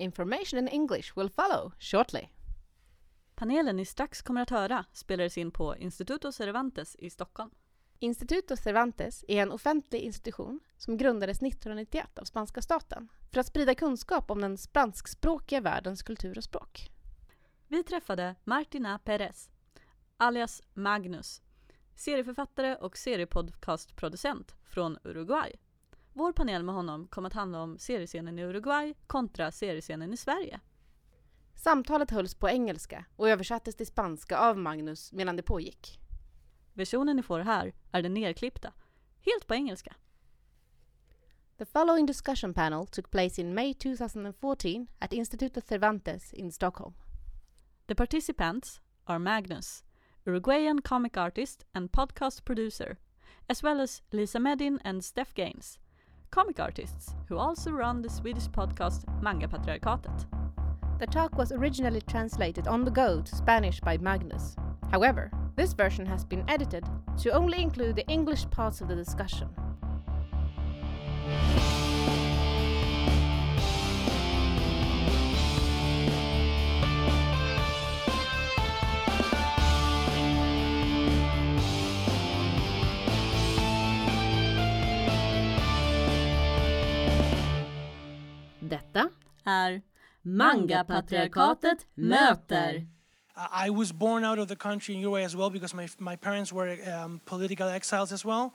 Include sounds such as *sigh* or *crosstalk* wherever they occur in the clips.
Information in English will follow shortly. Panelen ni strax kommer att höra spelades in på Instituto Cervantes i Stockholm. Instituto Cervantes är en offentlig institution som grundades 1991 av spanska staten för att sprida kunskap om den spanskspråkiga världens kultur och språk. Vi träffade Martina Perez, alias Magnus, serieförfattare och seriepodcastproducent från Uruguay. Vår panel med honom kom att handla om seriescenen i Uruguay kontra seriescenen i Sverige. Samtalet hölls på engelska och översattes till spanska av Magnus medan det pågick. Versionen ni får här är den nerklippta, helt på engelska. The following discussion panel took place in May 2014 at Instituto Cervantes in Stockholm. The participants are Magnus, Uruguayan comic artist and podcast producer, as well as Lisa Medin and Steph Gaines, comic artists who also run the Swedish podcast Manga Patriarkatet. The talk was originally translated on the go to Spanish by Magnus. However, this version has been edited to only include the English parts of the discussion. Detta är Manga-patriarkatet möter. I was born out of the country in Uruguay as well because my, my parents were um, political exiles as well.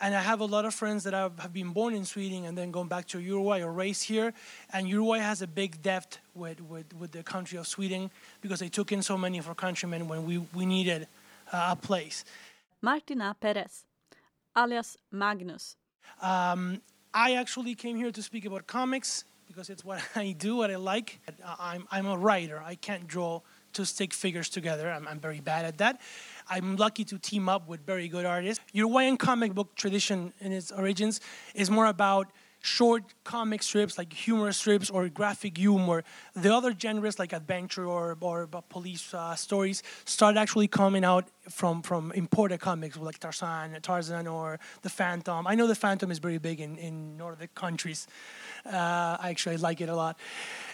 And I have a lot of friends that have, have been born in Sweden and then gone back to Uruguay or raised here. And Uruguay has a big debt with, with, with the country of Sweden because they took in so many of our countrymen when we, we needed uh, a place. Martina Perez, alias Magnus. Um, I actually came here to speak about comics because it's what *laughs* I do, what I like. I'm, I'm a writer. I can't draw to stick figures together. I'm, I'm very bad at that. I'm lucky to team up with very good artists. Your Uruguayan comic book tradition in its origins is more about short comic strips like humor strips or graphic humor. The other genres like adventure or, or police uh, stories start actually coming out from, from imported comics like Tarzan, Tarzan or The Phantom. I know The Phantom is very big in, in Nordic countries. Uh, I actually like it a lot.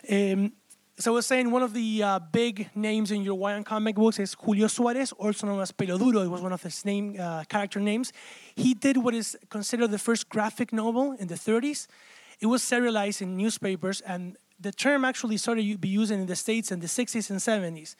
Um, so I was saying one of the uh, big names in Uruguayan comic books is Julio Suarez, also known as Pelo Duro. It was one of his name uh, character names. He did what is considered the first graphic novel in the 30s. It was serialized in newspapers, and the term actually started to be used in the states in the 60s and 70s.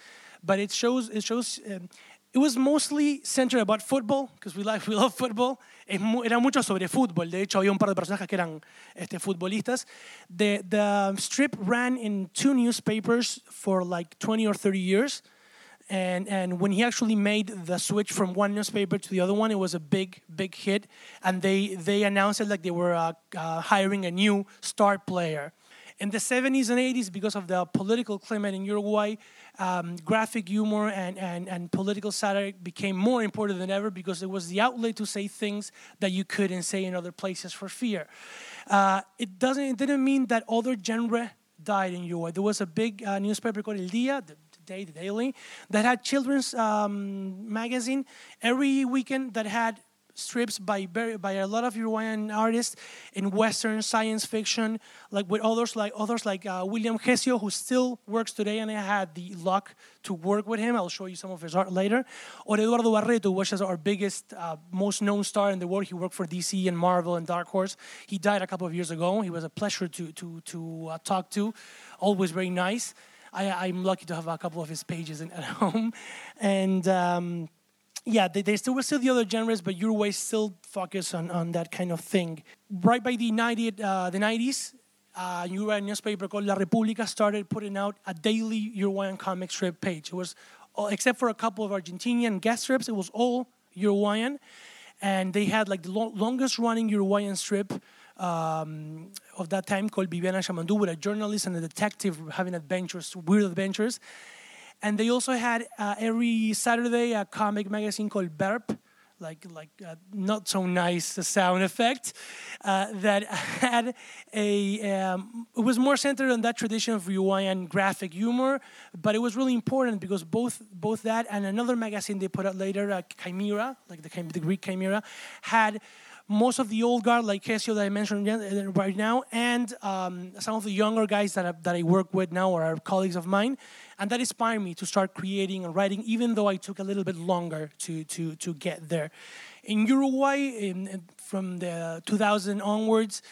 But it shows it shows um, it was mostly centered about football because we like *laughs* we love football. Era mucho sobre fútbol. De hecho, había un par de personajes que eran este, futbolistas. The, the strip ran in two newspapers for like 20 or 30 years. And, and when he actually made the switch from one newspaper to the other one, it was a big, big hit. And they, they announced it like they were uh, uh, hiring a new star player. In the 70s and 80s, because of the political climate in Uruguay, um, graphic humor and, and, and political satire became more important than ever because it was the outlet to say things that you couldn't say in other places for fear. Uh, it, doesn't, it didn't mean that other genre died in Uruguay. There was a big uh, newspaper called El the, the Day, the Daily, that had children's um, magazine every weekend that had strips by by a lot of Uruguayan artists in Western science fiction, like with others like others like uh, William Hesio, who still works today, and I had the luck to work with him. I'll show you some of his art later. Or Eduardo Barreto, which is our biggest, uh, most known star in the world. He worked for DC and Marvel and Dark Horse. He died a couple of years ago. He was a pleasure to to to uh, talk to. Always very nice. I, am lucky to have a couple of his pages in, at *laughs* home, and. Um, yeah, they, they still were still the other genres, but Uruguay still focused on, on that kind of thing. Right by the 90, uh, the 90s, uh, Uruguayan newspaper called La República started putting out a daily Uruguayan comic strip page. It was, all, except for a couple of Argentinian guest strips, it was all Uruguayan. And they had like the lo- longest running Uruguayan strip um, of that time called Viviana Chamandu, with a journalist and a detective having adventures, weird adventures. And they also had uh, every Saturday a comic magazine called Burp, like like uh, not so nice sound effect, uh, that *laughs* had a. Um, it was more centered on that tradition of Uruguayan graphic humor, but it was really important because both both that and another magazine they put out later, uh, Chimera, like the, the Greek Chimera, had most of the old guard, like Casio that I mentioned uh, right now, and um, some of the younger guys that I, that I work with now are colleagues of mine, and that inspired me to start creating and writing, even though I took a little bit longer to to to get there. In Uruguay, in, from the 2000 onwards,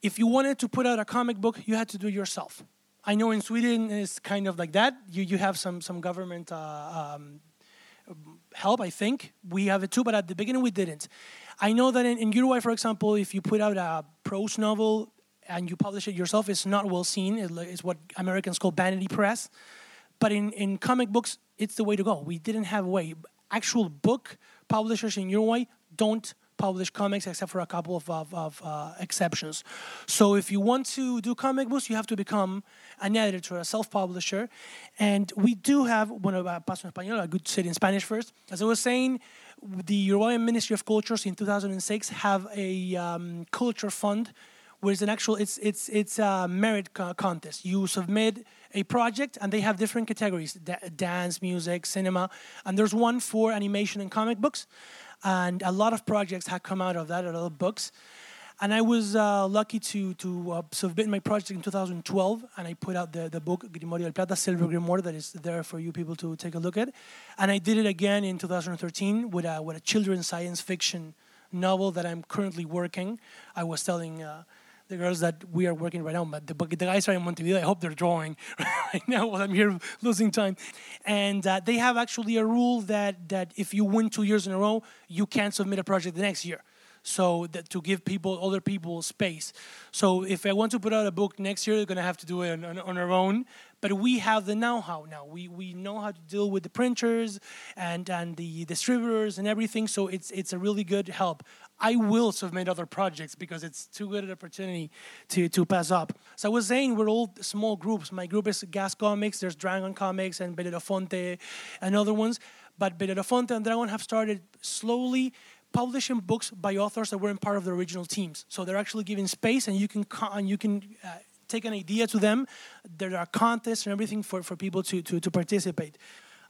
if you wanted to put out a comic book, you had to do it yourself. I know in Sweden it's kind of like that. You you have some some government uh, um, help. I think we have it too, but at the beginning we didn't. I know that in, in Uruguay, for example, if you put out a prose novel and you publish it yourself, it's not well seen. It's what Americans call vanity press. But in, in comic books, it's the way to go. We didn't have a way. Actual book publishers in Uruguay don't publish comics except for a couple of, of, of uh, exceptions. So if you want to do comic books, you have to become an editor, a self-publisher. And we do have, bueno, paso en español, I could say it in Spanish first. As I was saying, the Uruguayan Ministry of Cultures in 2006 have a um, culture fund where it's an actual it's it's it's a merit co- contest you submit a project and they have different categories dance music cinema and there's one for animation and comic books and a lot of projects have come out of that, a lot of books. And I was uh, lucky to to uh, submit my project in 2012, and I put out the, the book Grimorio del Plata, Silver Grimoire, that is there for you people to take a look at. And I did it again in 2013 with a with a children's science fiction novel that I'm currently working. I was telling. Uh, the girls that we are working right now, but the, the guys are in Montevideo. I hope they're drawing *laughs* right now while I'm here losing time. And uh, they have actually a rule that that if you win two years in a row, you can't submit a project the next year. So that to give people, other people, space. So if I want to put out a book next year, they're gonna have to do it on, on, on our own. But we have the know-how now. We we know how to deal with the printers and and the distributors and everything. So it's it's a really good help. I will submit other projects because it's too good an opportunity to, to pass up. So I was saying we're all small groups. My group is Gas Comics, there's Dragon Comics and Belerofonte and other ones. But Belerofonte and Dragon have started slowly publishing books by authors that weren't part of the original teams. So they're actually giving space and you can, you can uh, take an idea to them. There are contests and everything for, for people to, to, to participate.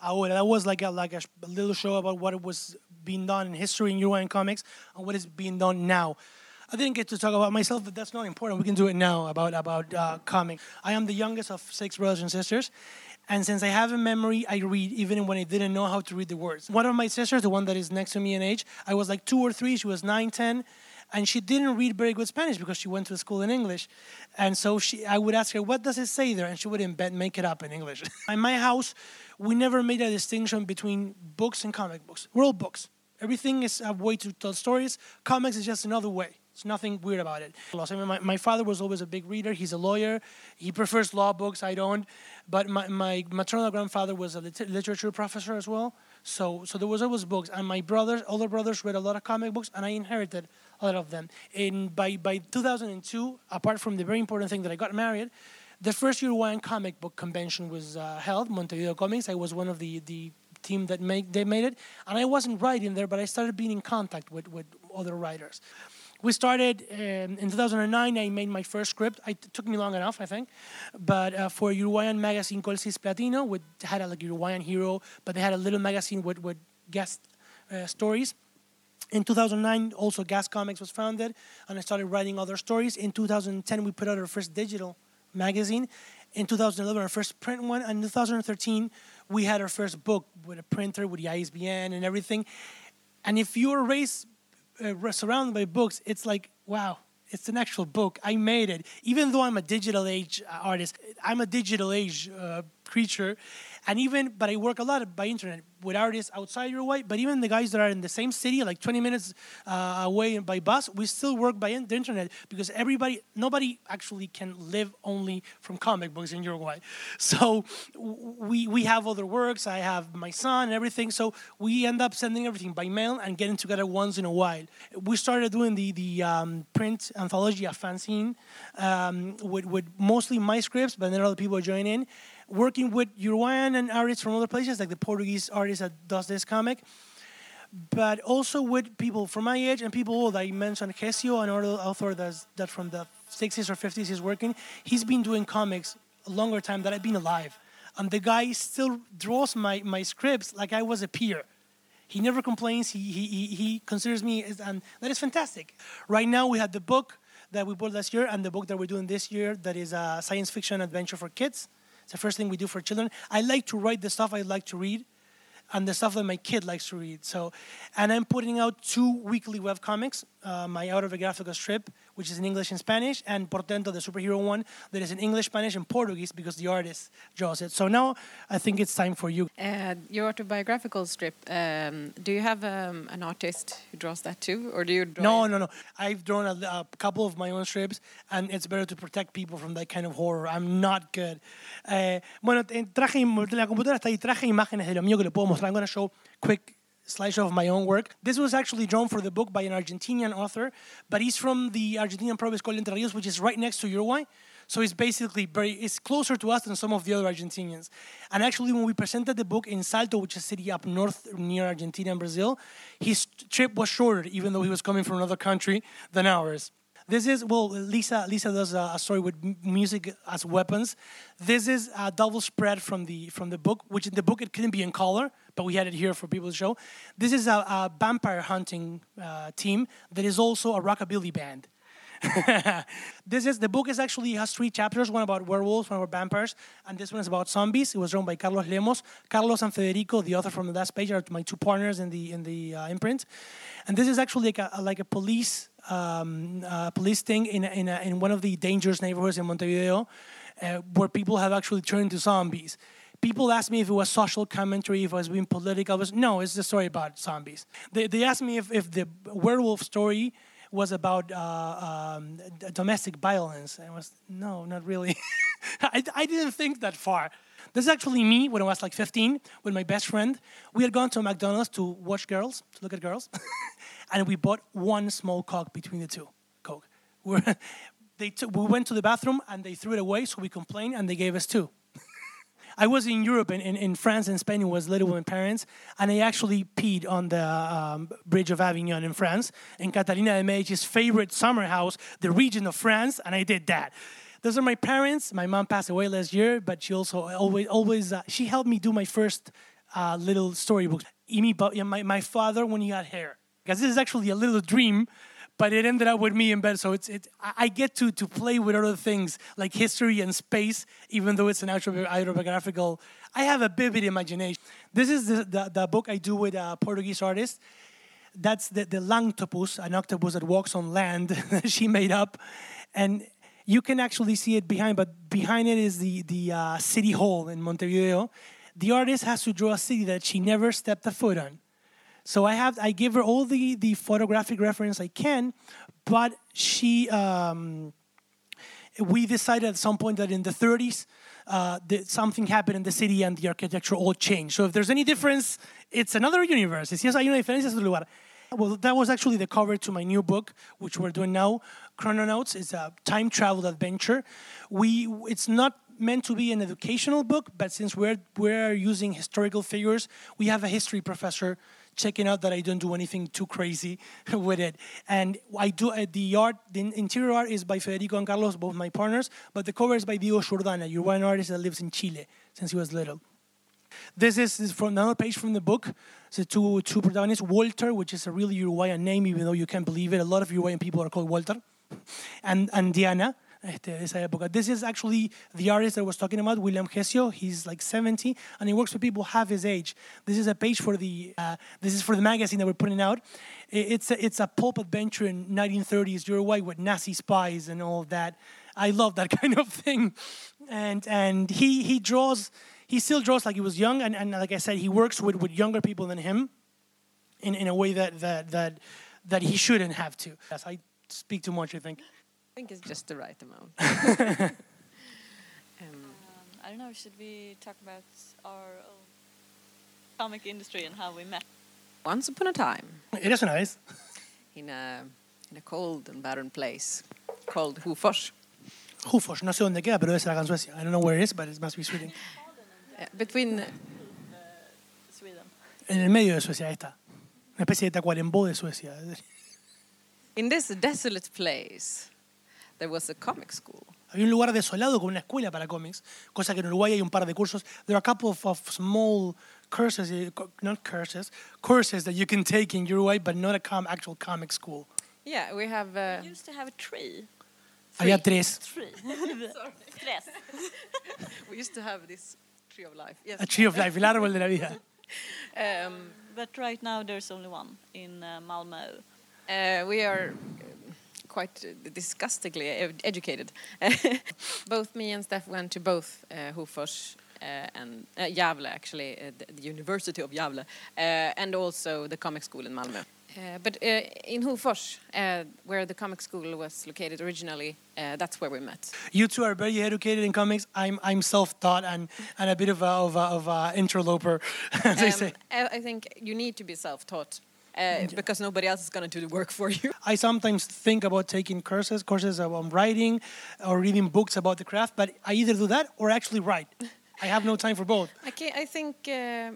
Ahora, that was like a, like a little show about what it was being done in history in Uruguayan comics and what is being done now. I didn't get to talk about myself, but that's not important. We can do it now about about uh, comics. I am the youngest of six brothers and sisters, and since I have a memory, I read even when I didn't know how to read the words. One of my sisters, the one that is next to me in age, I was like two or three. She was nine, ten, and she didn't read very good Spanish because she went to school in English. And so she, I would ask her, "What does it say there?" And she would embed, make it up in English. *laughs* in my house, we never made a distinction between books and comic books. We're all books. Everything is a way to tell stories. Comics is just another way. There's nothing weird about it. My, my father was always a big reader. He's a lawyer. He prefers law books. I don't. But my, my maternal grandfather was a lit- literature professor as well. So, so there was always books. And my brothers, older brothers, read a lot of comic books, and I inherited a lot of them. In by by 2002, apart from the very important thing that I got married, the first Uruguayan comic book convention was uh, held, Montevideo Comics. I was one of the, the team that make, they made it. And I wasn't writing there, but I started being in contact with, with other writers. We started um, in 2009. I made my first script. It took me long enough, I think. But uh, for Uruguayan magazine called Cisplatino, which had a like, Uruguayan hero, but they had a little magazine with, with guest uh, stories. In 2009, also Gas Comics was founded, and I started writing other stories. In 2010, we put out our first digital magazine. In 2011, our first print one. And in 2013, we had our first book with a printer, with the ISBN and everything. And if you're raised uh, surrounded by books, it's like, wow, it's an actual book. I made it. Even though I'm a digital age artist, I'm a digital age uh, creature. And even but i work a lot by internet with artists outside uruguay but even the guys that are in the same city like 20 minutes uh, away by bus we still work by the internet because everybody nobody actually can live only from comic books in uruguay. *laughs* So we we have other works i have my son and everything so we end up sending everything by mail and getting together once in a while. We started doing the the um, print anthology a fanzine um, with, with mostly my scripts but then other people joining in working with Uruguayan and artists from other places, like the Portuguese artist that does this comic, but also with people from my age and people oh, old. I mentioned Kesio, another author that's, that from the 60s or 50s is working. He's been doing comics a longer time than I've been alive. And the guy still draws my, my scripts like I was a peer. He never complains. He, he, he, he considers me, as, and that is fantastic. Right now, we had the book that we bought last year and the book that we're doing this year that is a science fiction adventure for kids. It's the first thing we do for children. I like to write the stuff I like to read and the stuff that my kid likes to read. So, and I'm putting out two weekly web comics. Uh, my autobiographical strip, which is in English and Spanish, and Portento, the superhero one, that is in English, Spanish, and Portuguese because the artist draws it. So now I think it's time for you. Uh, your autobiographical strip, um, do you have um, an artist who draws that too? Or do you draw No, it? no, no. I've drawn a, a couple of my own strips, and it's better to protect people from that kind of horror. I'm not good. Eh, bueno, traje la computadora está ahí. Traje imágenes de lo mío que le puedo mostrar. I'm going to show quick slideshow of my own work. This was actually drawn for the book by an Argentinian author, but he's from the Argentinian province called Entre Rios, which is right next to Uruguay. So it's basically very, it's closer to us than some of the other Argentinians. And actually, when we presented the book in Salto, which is a city up north near Argentina and Brazil, his trip was shorter, even though he was coming from another country than ours. This is well, Lisa. Lisa does a, story with music as weapons. This is a double spread from the from the book, which in the book it couldn't be in color, but we had it here for people to show. This is a, a vampire hunting uh, team that is also a rockabilly band. *laughs* this is the book is actually has three chapters one about werewolves one about vampires and this one is about zombies it was drawn by carlos lemos carlos and federico the author from the last page are my two partners in the in the uh, imprint and this is actually like a like a police um, uh, police thing in in, a, in one of the dangerous neighborhoods in montevideo uh, where people have actually turned into zombies People asked me if it was social commentary, if it was being political. It was, no, it's a story about zombies. They, they asked me if, if the werewolf story was about uh, um, domestic violence. I was, no, not really. *laughs* I, I didn't think that far. This is actually me when I was like 15 with my best friend. We had gone to McDonald's to watch girls, to look at girls, *laughs* and we bought one small Coke between the two. Coke. We're, *laughs* they took, we went to the bathroom and they threw it away, so we complained and they gave us two. *laughs* I was in Europe, in, in, France and Spain, was little with my parents, and I actually peed on the um, Bridge of Avignon in France, in Catalina de Medici's favorite summer house, the region of France, and I did that. Those are my parents. My mom passed away last year, but she also always, always, uh, she helped me do my first uh, little yeah, my, my father when he had hair. Because this is actually a little dream, but it ended up with me in bed. So it's it. I get to to play with other things like history and space, even though it's an autobi- autobiographical. I have a vivid imagination. This is the, the, the book I do with a Portuguese artist. That's the, the langtopus, an octopus that walks on land *laughs* she made up. And you can actually see it behind, but behind it is the, the uh, city hall in Montevideo. The artist has to draw a city that she never stepped a foot on. So I have I give her all the the photographic reference I can, but she um, we decided at some point that in the 30s uh, that something happened in the city and the architecture all changed. So if there's any difference, it's another universe. Es hay una diferencia, es otro lugar. Well, that was actually the cover to my new book, which we're doing now, Chrononauts. It's a time travel adventure. We, it's not meant to be an educational book, but since we're, we're using historical figures, we have a history professor checking out that I don't do anything too crazy *laughs* with it. And I do uh, the art, the interior art is by Federico and Carlos, both my partners, but the cover is by Diego Jordana, Uruguayan artist that lives in Chile since he was little. This is, is from another page from the book. So two two protagonists, Walter, which is a really Uruguayan name, even though you can't believe it. A lot of Uruguayan people are called Walter, *laughs* and and Diana. Este, esa época. This is actually the artist I was talking about, William Hesio. He's like 70, and he works with people half his age. This is a page for the uh, this is for the magazine that we're putting out. It's a, it's a pulp adventure in 1930s Uruguay with Nazi spies and all that. I love that *laughs* kind of thing, and and he he draws. He still draws like he was young, and, and like I said, he works with, with younger people than him in, in a way that, that, that, that he shouldn't have to. Yes, I speak too much, I think. I think it's just the right amount. *laughs* *laughs* um, I don't know, should we talk about our own comic industry and how we met? once upon a time, Eres una vez. in a, in a cold and barren place called Hofors, Hufos, no sé dónde queda, pero debe ser acá en Suecia. I don't know where it is, but it must be Sweden. uh, between Sweden. En el medio de Suecia, ahí está. Una especie de Tacuarembó de Suecia. in this desolate place, there was a comic school. Había un lugar desolado con una escuela para cómics, cosa que en Uruguay hay un par de cursos. There are a couple of, of small curses, eh, co- not curses, courses that you can take in Uruguay, but not a com- actual comic school. Yeah, we have. Uh, We used to have a tree. Había tres. Tree. *laughs* Tres. *laughs* we used to have this tree of life. Yes. A tree of life, el árbol de la vida. *laughs* Um, But right now there's only one in uh, Malmö. Uh, we are uh, quite disgustingly educated. *laughs* both me and Steph went to both uh, Hofors uh, and uh, Gävle, actually, uh, the, University of Gävle, uh, and also the comic school in Malmö. Uh, but uh, in Hofors, uh, where the comic school was located originally, uh, that's where we met. You two are very educated in comics. I'm, I'm self-taught and, and a bit of a, of a, of a interloper, *laughs* as they Um, say. I, I think you need to be self-taught uh, because nobody else is going to do the work for you. *laughs* I sometimes think about taking courses, courses on writing or reading books about the craft, but I either do that or actually write. *laughs* I have no time for both. I, can, I think uh,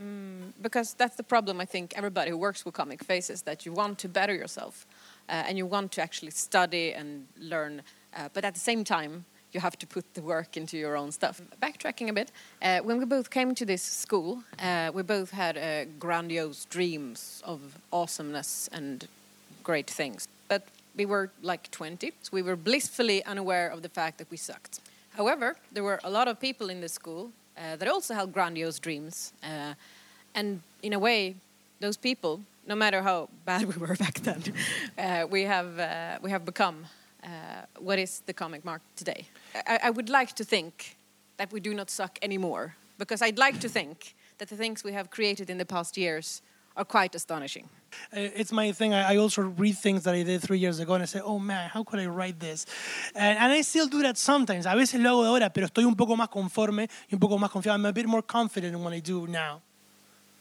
mm, because that's the problem. I think everybody who works with comic faces that you want to better yourself, uh, and you want to actually study and learn, uh, but at the same time you have to put the work into your own stuff. Backtracking a bit, uh, when we both came to this school, uh, we both had uh, grandiose dreams of awesomeness and great things, but we were like 20, so we were blissfully unaware of the fact that we sucked. However, there were a lot of people in the school uh, that also had grandiose dreams. Uh, and in a way, those people, no matter how bad *laughs* we were back then, uh, we, have, we have become what is the comic market today. I, I would like to think that we do not suck anymore, because I'd like to think that the things we have created in the past years are quite astonishing. Uh, It's my thing. I, I also read things that I did three years ago and I say, oh man, how could I write this? And, and I still do that sometimes. A veces lo hago ahora, pero estoy un poco más conforme y un poco más confiado. I'm a bit more confident in what I do now.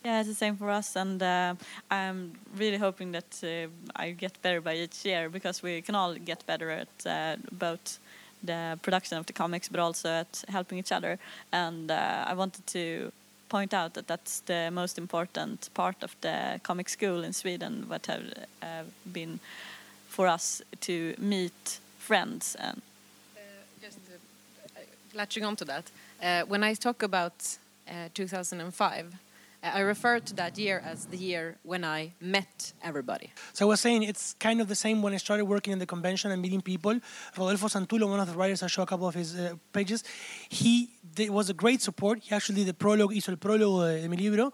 Yeah, it's the same for us, and uh, I'm really hoping that uh, I get better by each year because we can all get better at uh, both the production of the comics, but also at helping each other. And uh, I wanted to point out that that's the most important part of the comic school in Sweden, what have uh, been for us to meet friends and just uh, latching on to that, when I talk about uh, 2005, uh, I refer to that year as the year when I met everybody. So I was saying it's kind of the same when I started working in the convention and meeting people. Rodolfo Santullo, one of the writers, I show a couple of his uh, pages. He did, was a great support. He actually did the prologue, hizo el prólogo de, de mi libro.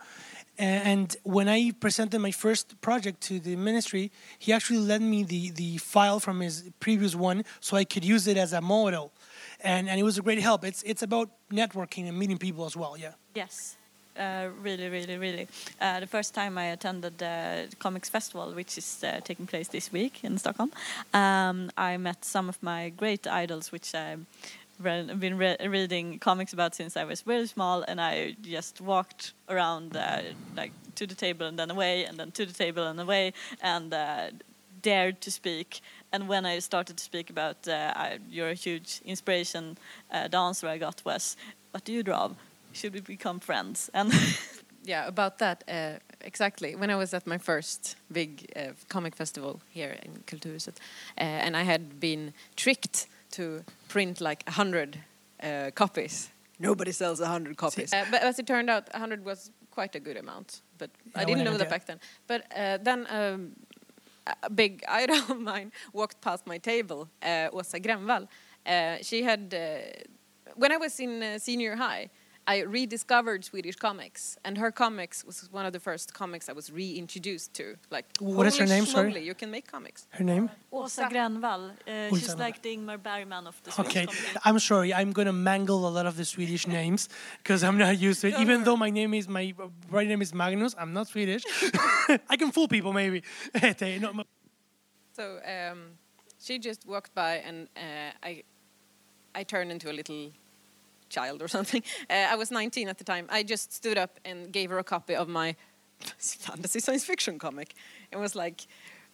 And when I presented my first project to the ministry, he actually lent me the, the file from his previous one so I could use it as a model. And, and it was a great help. It's, it's about networking and meeting people as well, yeah. Yes, uh, really, really, really. Uh, the first time I attended the Comics Festival, which is uh, taking place this week in Stockholm, um, I met some of my great idols, which I've been re- reading comics about since I was very small, and I just walked around uh, like to the table and then away, and then to the table and away, and uh, dared to speak. And when I started to speak about uh, I, you're a huge inspiration, answer I got was, "What do you draw? Should we become friends?" And *laughs* Yeah, about that, uh, exactly. When I was at my first big uh, comic festival here in Kulturhuset, uh, and I had been tricked to print like a hundred uh, copies. Nobody sells a hundred copies. Uh, but as it turned out, a hundred was quite a good amount. But I didn't know that back then. But uh, then um, a big *laughs* idol of mine walked past my table, uh, Åsa Grennvall. Uh, she had, uh, when I was in uh, senior high, I rediscovered Swedish comics, and her comics was one of the first comics I was reintroduced to. Like, What is her holy name, sorry? You can make comics. Her name? Åsa Grennvall, uh, she's like the Ingmar Bergman of the Swedish Okay, comedy. I'm sorry. I'm gonna mangle a lot of the Swedish names because I'm not used to it. Even though my name is my right name is Magnus, I'm not Swedish. *laughs* I can fool people maybe. Este, no, ma- So um, she just walked by, and uh, I, I turned into a little child or *laughs* something. Uh, I was 19 at the time. I just stood up and gave her a copy of my *laughs* fantasy science fiction comic, and was like,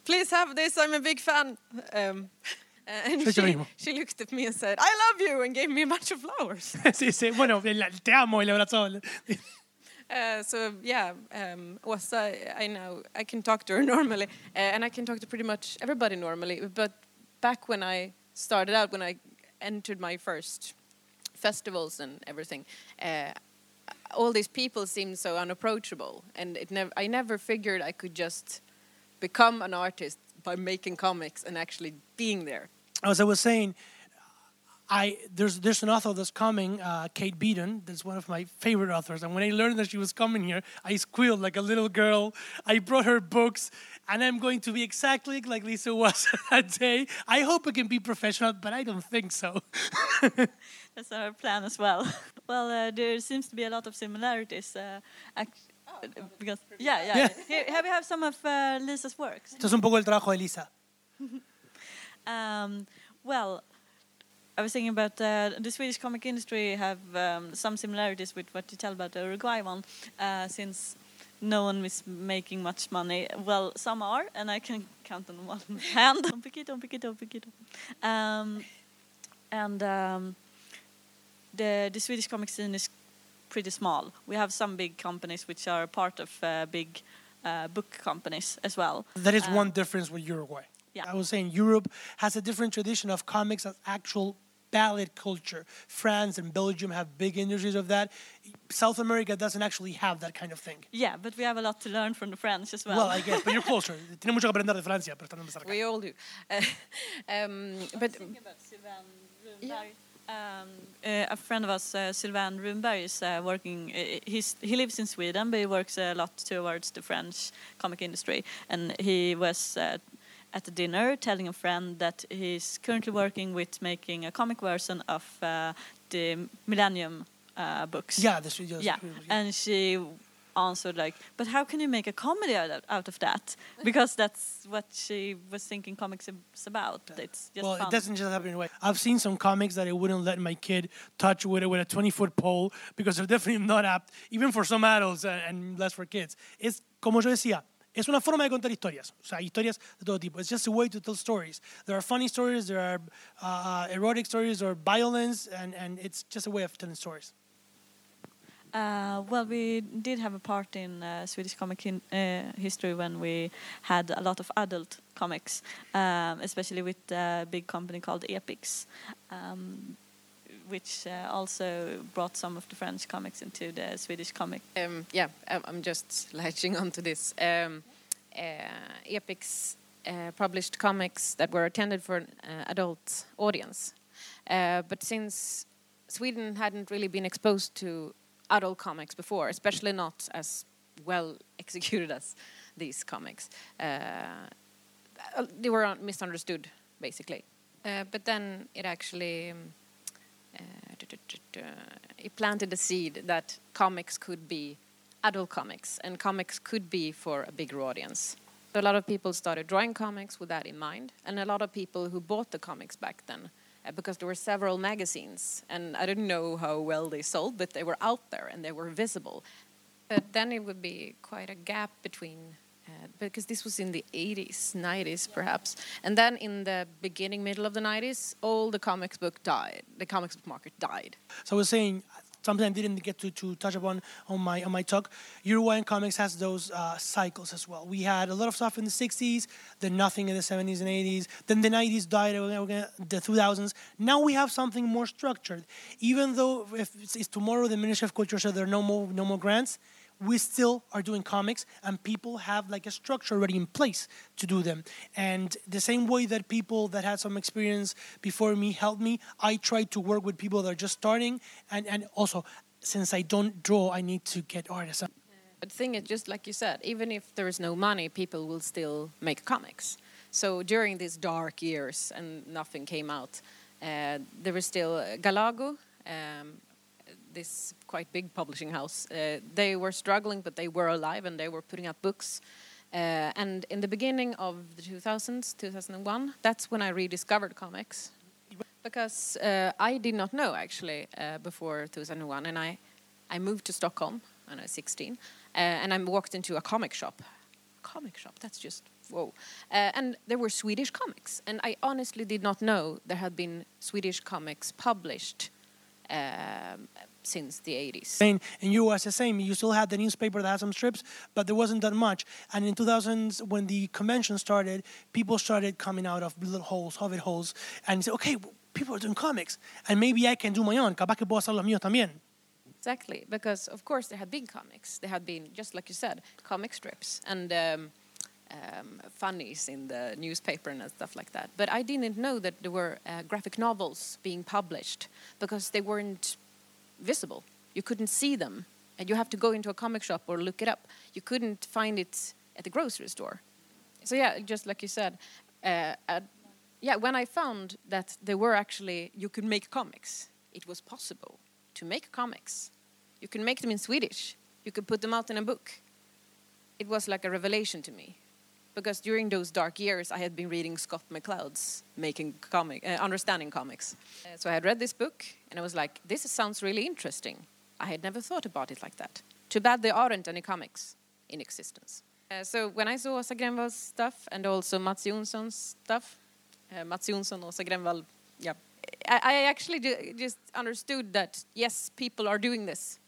"Please have this. I'm a big fan." Um, *laughs* uh, and she, she looked at me and said, "I love you," and gave me a bunch of flowers. sí, sí, bueno, la- te amo y le abrazó. Uh, so yeah, um, Åsa, I know I can talk to her normally, uh, and I can talk to pretty much everybody normally. But back when I started out, when I entered my first festivals and everything, uh, all these people seemed so unapproachable, and it never. I never figured I could just become an artist by making comics and actually being there. As I was saying, I there's there's an author that's coming, uh, Kate Beaton. That's one of my favorite authors. And when I learned that she was coming here, I squealed like a little girl. I brought her books, and I'm going to be exactly like Lisa was *laughs* that day. I hope I can be professional, but I don't think so. *laughs* That's our plan as well. *laughs* well, uh, there seems to be a lot of similarities. Uh, act- because yeah, yeah. Yeah. Here, here we have some of uh, Lisa's works. Esto es un poco el trabajo de Lisa. Um, well, I was thinking about uh, the Swedish comic industry have um, some similarities with what you tell about the Uruguay one, uh, since no one is making much money. Well, some are, and I can count on one *laughs* hand. Don't pick it, don't pick it, don't pick it. Um, and um, the the Swedish comic scene is pretty small. We have some big companies which are part of uh, big uh, book companies as well. That is Uh, one difference with Uruguay. yeah. I was saying Europe has a different tradition of comics as actual ballad culture. France and Belgium have big industries of that. South America doesn't actually have that kind of thing. Yeah, but we have a lot to learn from the French as well. Well, I guess, but you're closer. *laughs* Tiene mucho que aprender de Francia, pero están empezar acá. We all do. Uh, *laughs* um, but Um, uh, a friend of us, uh, Sylvain Runberg, is uh, working. Uh, he's, he lives in Sweden, but he works a lot towards the French comic industry. And he was uh, at a dinner telling a friend that he's currently working with making a comic version of uh, the Millennium uh, books. Yeah, the studios. Yeah, and she answered like, "But how can you make a comedy out of, that? *laughs* Because that's what she was thinking comics is about. It's just well, fun." it doesn't just happen anyway. I've seen some comics that I wouldn't let my kid touch with a, with a 20 foot pole because they're *laughs* definitely not apt, even for some adults and, and less for kids. It's como yo decía. Es una forma de contar historias, o sea, historias de todo tipo. It's just a way to tell stories. There are funny stories, there are uh, erotic stories, or violence, and, and it's just a way of telling stories. Uh, well, we did have a part in uh, Swedish comic in, uh, history when we had a lot of adult comics, um, especially with a big company called Epix, um, which uh, also brought some of the French comics into the Swedish comic. um, yeah, I'm just *laughs* latching onto this. Um, uh, Epix uh, published comics that were intended for an uh, adult audience, uh, but since Sweden hadn't really been exposed to adult comics before, especially not as well executed as these comics, uh, they were misunderstood basically. Uh, but then it actually. Um, it planted the seed that comics could be adult comics and comics could be for a bigger audience. So a lot of people started drawing comics with that in mind, and a lot of people who bought the comics back then, uh, because there were several magazines, and I didn't know how well they sold, but they were out there and they were visible. But then it would be quite a gap between, because this was in the 80s, 90s perhaps, and then in the beginning, middle of the 90s, all the comics book died. The comics book market died. So I was saying something I didn't get to, to touch upon on my on my talk. Uruguayan comics has those uh, cycles as well. We had a lot of stuff in the '60s, then nothing in the '70s and '80s. Then the '90s died. The 2000s. Now we have something more structured. Even though if it's, it's tomorrow the Ministry of Culture said there are no more no more grants, we still are doing comics and people have like a structure already in place to do them and the same way that people that had some experience before me helped me i try to work with people that are just starting and and also since i don't draw i need to get artists But the thing is, just like you said, even if there is no money, people will still make comics. So during these dark years and nothing came out, uh, there was still Galago, um, this quite big publishing house. Uh, they were struggling, but they were alive and they were putting out books. Uh, and in the beginning of the 2000s, 2001, that's when I rediscovered comics. Because uh, I did not know actually uh, before 2001, and I, I moved to Stockholm when I was 16, uh, and I walked into a comic shop. Comic shop, that's just whoa. Uh, and there were Swedish comics, and I honestly did not know there had been Swedish comics published um, since the 80s. saying in you was the same you still had the newspaper that had some strips but there wasn't that much and in 2000s when the convention started people started coming out of little holes hobbit holes and say okay people are doing comics, and maybe I can do my own. Capaz que puedo hacer los míos también. Exactly, because of course there had been comics. There had been, just like you said, comic strips and um, um, funnies in the newspaper and stuff like that. But I didn't know that there were uh, graphic novels being published because they weren't visible. You couldn't see them, and you have to go into a comic shop or look it up. You couldn't find it at the grocery store. So yeah, just like you said, uh, yeah. When I found that there were actually you could make comics, it was possible to make comics. You can make them in Swedish. You could put them out in a book. It was like a revelation to me, because during those dark years, I had been reading Scott McCloud's making comic, uh, understanding comics. Uh, so I had read this book, and I was like, "This sounds really interesting." I had never thought about it like that. Too bad there aren't any comics in existence. Uh, so when I saw Åsa Grennvall's stuff and also Mats Jonsson's stuff, uh, Mats Jonsson, Åsa Grenvall, yeah, I, I actually ju- just understood that yes, people are doing this,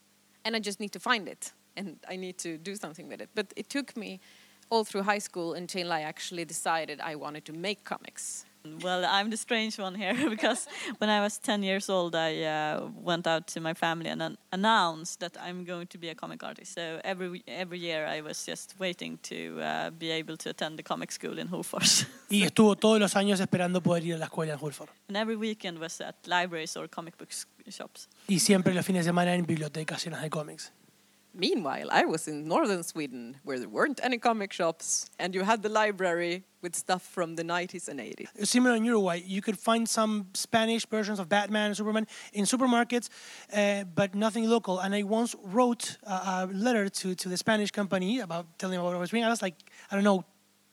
and I just need to find it and I need to do something with it. But it took me all through high school until I actually decided I wanted to make comics. Well, I'm the strange one here *laughs* because when I was 10 years old, I uh, went out to my family and an- announced that I'm going to be a comic artist. So every every year I was just waiting to uh, be able to attend the comic school in Hofors. Y *laughs* estuvo todos los años esperando poder ir a la escuela en Hulford. and every weekend was at libraries or comic book shops. Y siempre los fines de semana en bibliotecas llenas de cómics. Meanwhile, I was in northern Sweden where there weren't any comic shops and you had the library with stuff from the 90s and 80s. Similar in Uruguay, you could find some Spanish versions of Batman and Superman in supermarkets, uh, but nothing local. And I once wrote a, a letter to, to the Spanish company about telling them what I was reading. I was like, I don't know,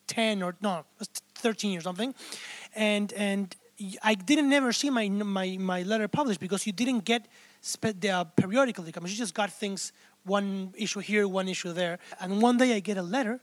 10 or no, I 13 or something. And, and I didn't never see my, my, my letter published because you didn't get spe- the uh, periodically comics. You just got things, one issue here, one issue there. And one day I get a letter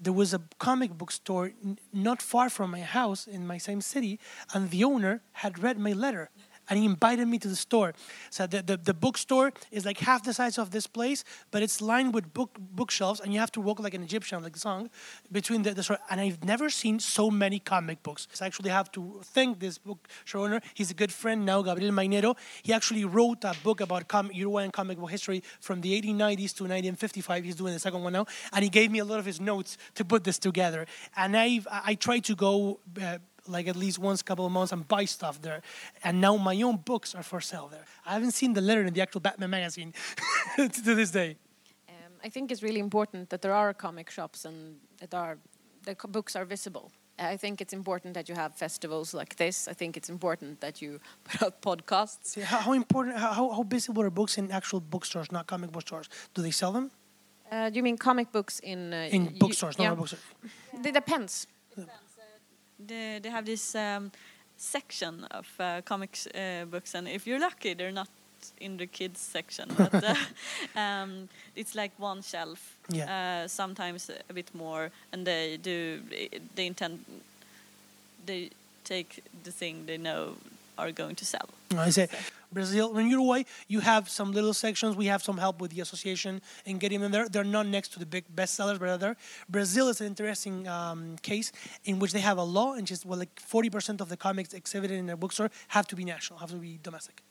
there was a comic book store n- not far from my house in my same city, and the owner had read my letter. And he invited me to the store. So the, the, the bookstore is like half the size of this place, but it's lined with book bookshelves, and you have to walk like an Egyptian, like song, between the, the store. And I've never seen so many comic books. So I actually have to thank this bookstore owner. He's a good friend now, Gabriel Mainero. He actually wrote a book about com- Uruguayan comic book history from the 1890s to 1955. He's doing the second one now, and he gave me a lot of his notes to put this together. And I've I try to go. Uh, like at least once a couple of months and buy stuff there. And now my own books are for sale there. I haven't seen the letter in the actual Batman magazine *laughs* to this day. Um, I think it's really important that there are comic shops and that are the books are visible. I think it's important that you have festivals like this. I think it's important that you *laughs* put out podcasts. How, how important, how, how visible are books in actual bookstores, not comic bookstores? Do they sell them? Uh, do you mean comic books in uh, In y- bookstores, yeah. not bookstores. It depends. They, they have this um, section of uh, comics uh, books, and if you're lucky, they're not in the kids section. But uh, *laughs* *laughs* um, it's like one shelf. Yeah. Uh, sometimes a bit more, and they do. They intend. They take the thing they know are going to sell. I say Brazil, in Uruguay, you have some little sections. We have some help with the association in getting them there. They're not next to the big bestsellers, but they're there. Brazil is an interesting um, case in which they have a law, and just well, like 40% of the comics exhibited in their bookstore have to be national, have to be domestic.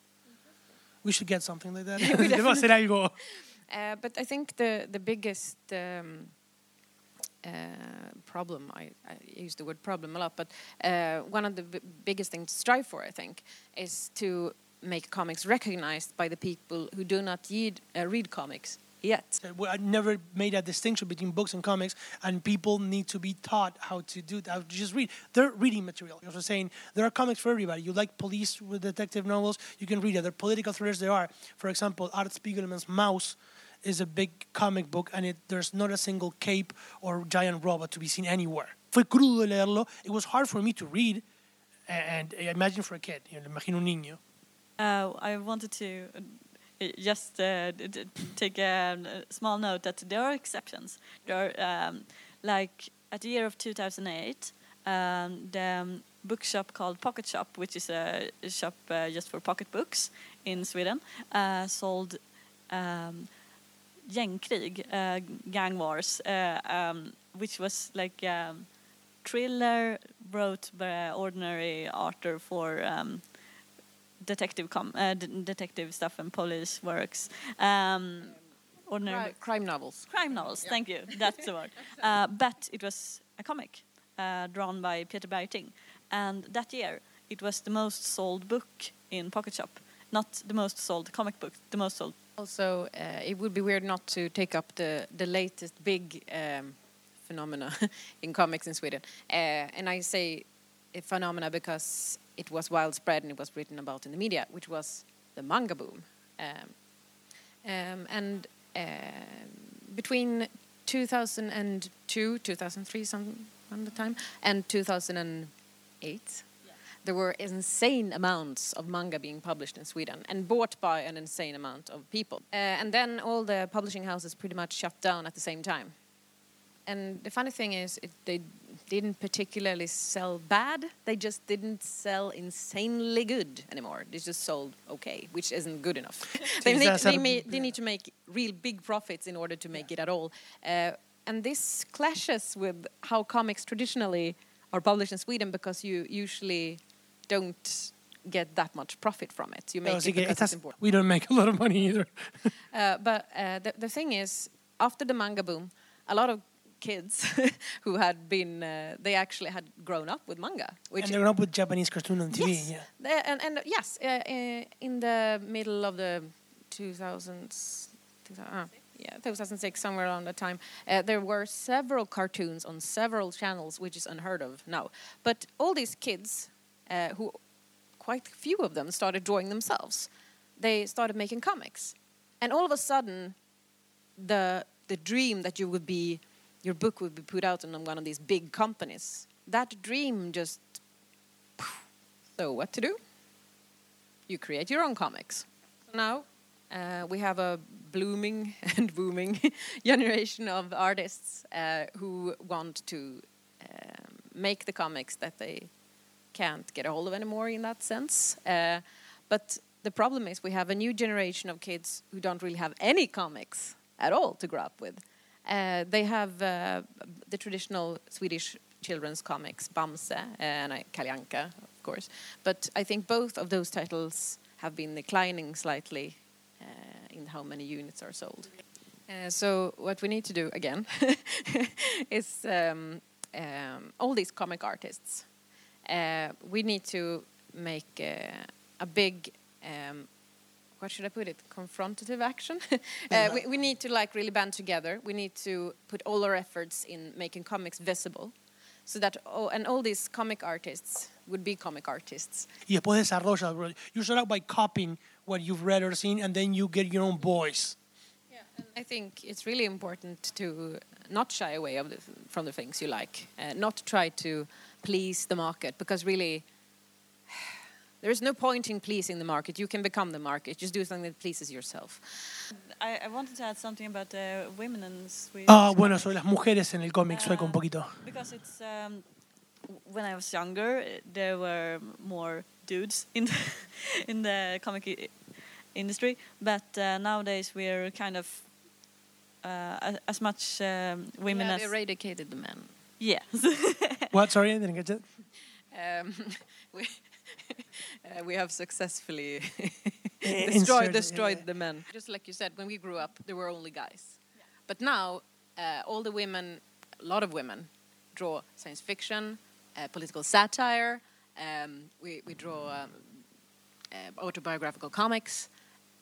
We should get something like that. *laughs* *laughs* *laughs* Uh, but I think the the biggest um, uh, problem I, I use the word problem a lot, but uh, one of the b- biggest things to strive for, I think, is to make comics recognized by the people who do not read, uh, read comics yet. Well, I never made a distinction between books and comics, and people need to be taught how to do that. Just read. They're reading material. I was saying there are comics for everybody. You like police with detective novels, you can read it. There are political thrillers. There are, for example, Art Spiegelman's Maus is a big comic book, and it, there's not a single cape or giant robot to be seen anywhere. Fue crudo leerlo. It was hard for me to read, and, and imagine for a kid. You know, imagino un niño. Uh, I wanted to uh, just uh, take a, a small note that there are exceptions. There are, um, like at the year of 2008, um, the um, bookshop called Pocket Shop, which is a, a shop uh, just for pocket books in Sweden, uh, sold um, Gängkrig, uh, Gang Wars, uh, um, which was like um, thriller wrote by ordinary author for um, detective com uh, d- detective stuff and police works. Um, ordinary Cri- crime novels. crime novels. Thank you. *laughs* That's the word. Uh, but it was a comic uh, drawn by Peter Bergting, and that year it was the most sold book in Pocket Shop. Not the most sold comic book, the most sold. Also, uh, it would be weird not to take up the the latest big um, phenomena *laughs* in comics in Sweden. Uh, and I say a phenomena because it was widespread and it was written about in the media, which was the manga boom. Um, um, and um between 2002, 2003, some on the time, and 2008, there were insane amounts of manga being published in Sweden and bought by an insane amount of people. Uh, and then all the publishing houses pretty much shut down at the same time. And the funny thing is, it, they didn't particularly sell bad. They just didn't sell insanely good anymore. They just sold okay, which isn't good enough. *laughs* *laughs* they, need, they, sort of- ma- they need to make real big profits in order to make it at all. Uh, and this clashes with how comics traditionally are published in Sweden because you usually don't get that much profit from it. You make No, it because it's important. we don't make a lot of money either. *laughs* Uh, but uh, the, the thing is, after the manga boom, a lot of kids *laughs* who had been, uh, they actually had grown up with manga. Which and they're up with Japanese cartoon on TV. yes, Yeah. And, and yes, uh, uh, in the middle of the 2000s, 2000 uh, yeah, 2006, somewhere around that time, uh, there were several cartoons on several channels, which is unheard of now. But all these kids, uh, who quite few of them started drawing themselves, they started making comics, and all of a sudden, the the dream that you would be, your book would be put out on one of these big companies. That dream just. So what to do? You create your own comics. So now uh, we have a blooming *laughs* and booming *laughs* generation of artists uh, who want to um, make the comics that they can't get a hold of anymore in that sense. Uh, but the problem is we have a new generation of kids who don't really have any comics at all to grow up with. Uh, they have uh, the traditional Swedish children's comics, Bamse and uh, Kalle Anka, of course. But I think both of those titles have been declining slightly uh, in how many units are sold. Uh, so what we need to do again *laughs* is um, um, all these comic artists. Uh, we need to make uh, a big um, what should I put it? Confrontative action. *laughs* uh, we, we need to like really band together. We need to put all our efforts in making comics visible, so that oh, and all these comic artists would be comic artists. Y después desarrolla. bro. You start out by copying what you've read or seen, and then you get your own voice. Yeah, I think it's really important to not shy away of the, from the things you like, uh, not try to please the market, because really. There is no point in pleasing the market. You can become the market. Just do something that pleases yourself. I, I wanted to add something about the women in Swedish. Ah, bueno, sobre las mujeres en el cómic sueco un poquito. Because it's um, when I was younger, there were more dudes in the, *laughs* in the comic industry, but uh, nowadays we're kind of uh, as, as much um, women we have as eradicated the men. yes. What? Sorry, I didn't get it. Um, *laughs* we, *laughs* uh, we have successfully *laughs* destroyed, destroyed the men. Just like you said, when we grew up, there were only guys. But now, uh, all the women, a lot of women, draw science fiction, uh, political satire. Um, we, we draw um, uh, autobiographical comics,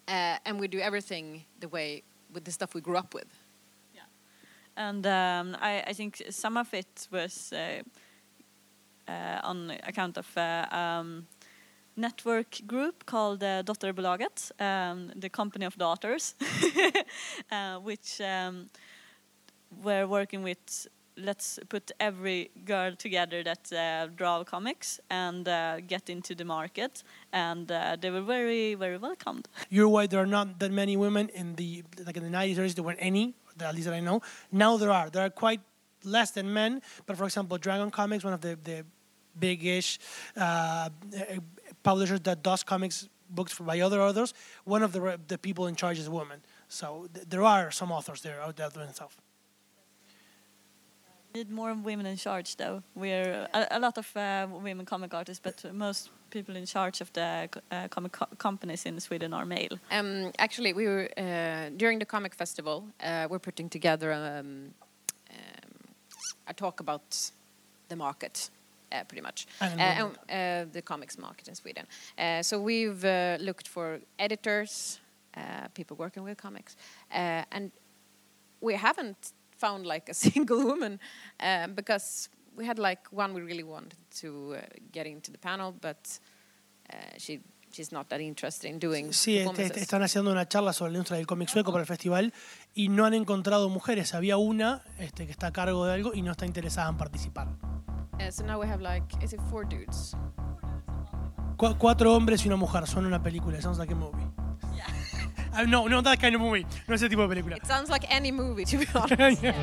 uh, and we do everything the way with the stuff we grew up with. and um, I, I think some of it was uh, uh, on account of uh, um, network group called uh, Dotterbolaget, um, the company of daughters, uh, *laughs* which um, were working with let's put every girl together that uh, draw comics and uh, get into the market, and they were very very welcomed. *laughs* You're right. There are not that many women in the like in the 90s, 30s. There weren't any, at least that I know. Now there are. There are quite less than men. But for example, Dragon Comics, one of the the big-ish uh, publishers that does comics books by other authors, one of the the people in charge is a woman. So th- there are some authors there out there doing stuff. Need more women in charge, though. We're a, a lot of uh, women comic artists, but most people in charge of the uh, comic co companies in Sweden are male. Um, actually, we were uh, during the comic festival. Uh, we're putting together um, um, a talk about the market, pretty much, And uh, uh, the comics market in Sweden. So we've uh, looked for editors, uh, people working with comics, and we haven't found like a *laughs* single woman um, because we had like one we really wanted to uh, get into the panel, but uh, she she's not that interested in doing Sí, performances. están haciendo una charla sobre la industria del cómic sueco para el festival y no han encontrado mujeres. Había una este, que está a cargo de algo y no está interesada en participar. Uh, so now we have like, is it four dudes? Cu- cuatro hombres y una mujer son una película. Sounds like a movie. *laughs* Ah, no, no, that kind of movie. No ese tipo de película. It sounds like any movie, to be *laughs* honest. Yeah.